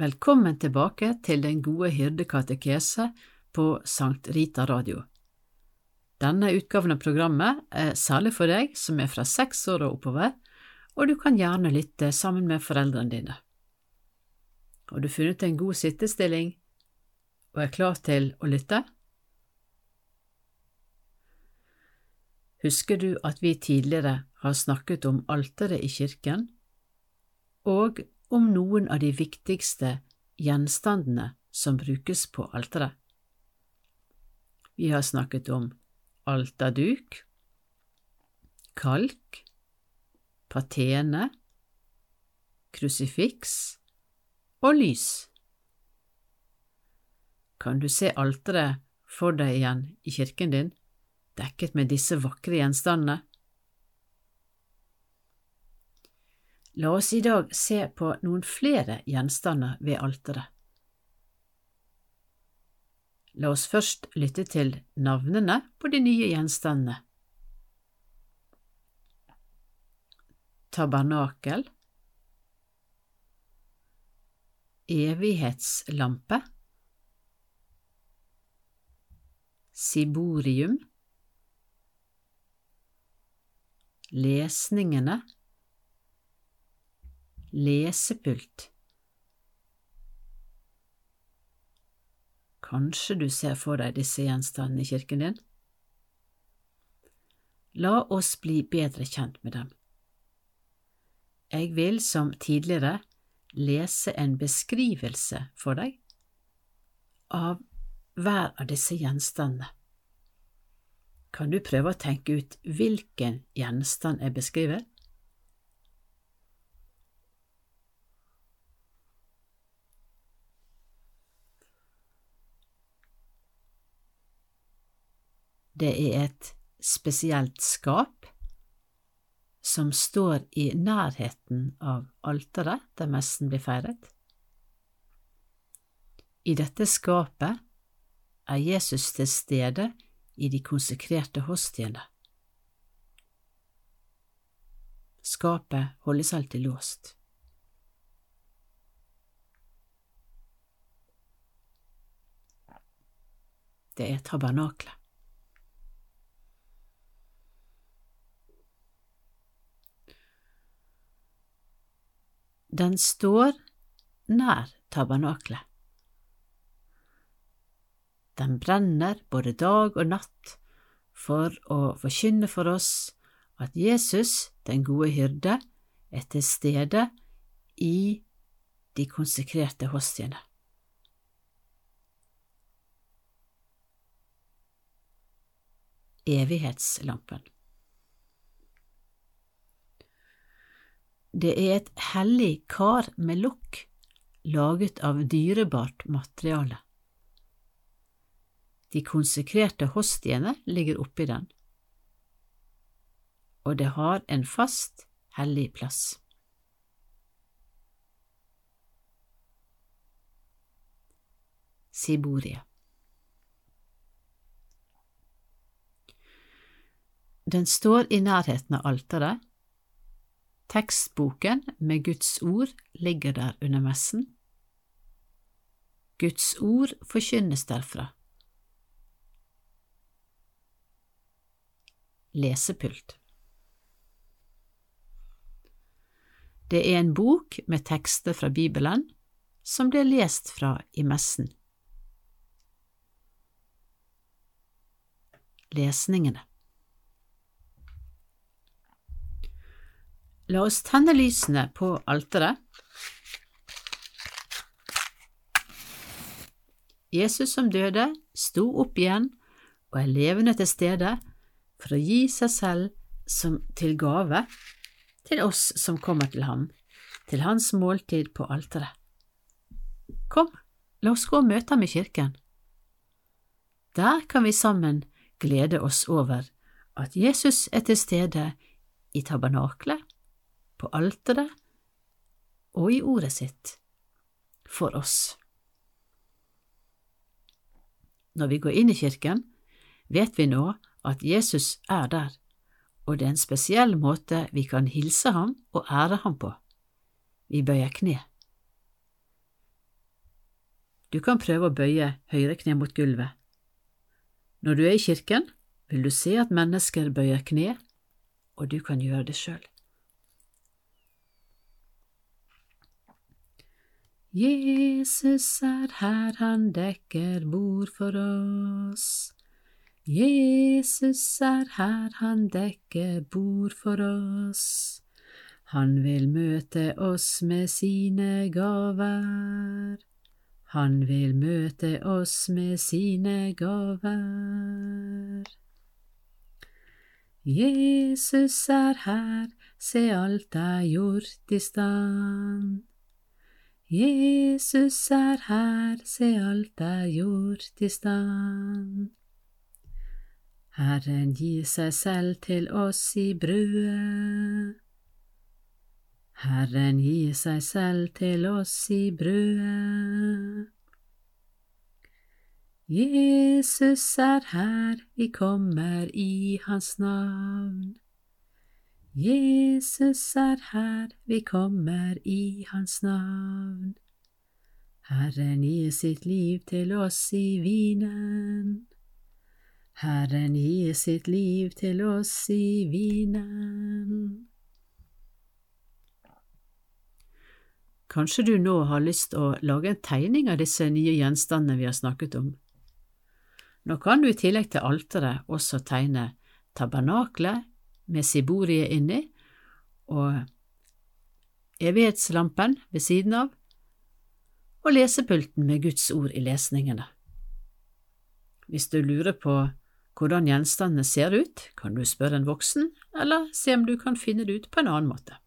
Velkommen tilbake til Den gode hyrde katekese på Sankt Rita Radio. Denne utgaven av programmet er særlig for deg som er fra seks år og oppover, og du kan gjerne lytte sammen med foreldrene dine. Har du funnet en god sittestilling og er klar til å lytte? Husker du at vi tidligere har snakket om alteret i kirken, og om noen av de viktigste gjenstandene som brukes på alteret? Vi har snakket om alterduk, kalk, patene, krusifiks og lys. Kan du se alteret for deg igjen i kirken din? dekket med disse vakre gjenstandene? La oss i dag se på noen flere gjenstander ved alteret. La oss først lytte til navnene på de nye gjenstandene. Tabernakel Evighetslampe Siborium lesningene, lesepult. Kanskje du ser for deg disse gjenstandene i kirken din? La oss bli bedre kjent med dem. Jeg vil, som tidligere, lese en beskrivelse for deg av hver av disse gjenstandene. Kan du prøve å tenke ut hvilken gjenstand jeg beskriver? Det er et spesielt skap som står i nærheten av alteret der messen blir feiret. I dette skapet er Jesus til stede i de konsekrerte hostiene. Skapet holdes alltid låst. Det er tabernaklet. Den står nær tabernaklet. Den brenner både dag og natt for å forkynne for oss at Jesus, den gode hyrde, er til stede i de konsekrerte hostiene. Evighetslampen Det er et hellig kar med lokk laget av dyrebart materiale. De konsekrerte hostiene ligger oppi den, og det har en fast, hellig plass. Siborie Den står i nærheten av alteret. Tekstboken med Guds ord ligger der under messen. Guds ord forkynnes derfra. lesepult. Det er en bok med tekster fra Bibelen som blir lest fra i messen. Lesningene La oss tenne lysene på alteret. Jesus som døde, sto opp igjen og er levende til stede for å gi seg selv som til gave til oss som kommer til ham, til hans måltid på alteret. Kom, la oss gå og møte ham i kirken. Der kan vi sammen glede oss over at Jesus er til stede i tabernaklet, på alteret og i ordet sitt for oss. Når vi går inn i kirken, vet vi nå at Jesus er der, og det er en spesiell måte vi kan hilse ham og ære ham på. Vi bøyer kne. Du kan prøve å bøye høyre kne mot gulvet. Når du er i kirken, vil du se at mennesker bøyer kne, og du kan gjøre det sjøl. Jesus er her, han dekker bord for oss. Jesus er her, han dekker bord for oss. Han vil møte oss med sine gaver. Han vil møte oss med sine gaver. Jesus er her, se alt er gjort i stand. Jesus er her, se alt er gjort i stand. Herren gir seg selv til oss i brødet. Herren gir seg selv til oss i brødet. Jesus er her, vi kommer i hans navn. Jesus er her, vi kommer i hans navn. Herren gir sitt liv til oss i vinen. Herren gir sitt liv til oss i vinen. Kanskje du nå har lyst å lage en tegning av disse nye gjenstandene vi har snakket om. Nå kan du i tillegg til alteret også tegne tabernaklet med siboriet inni og evighetslampen ved siden av, og lesepulten med Guds ord i lesningene. Hvis du lurer på hvordan gjenstandene ser ut, kan du spørre en voksen, eller se om du kan finne det ut på en annen måte.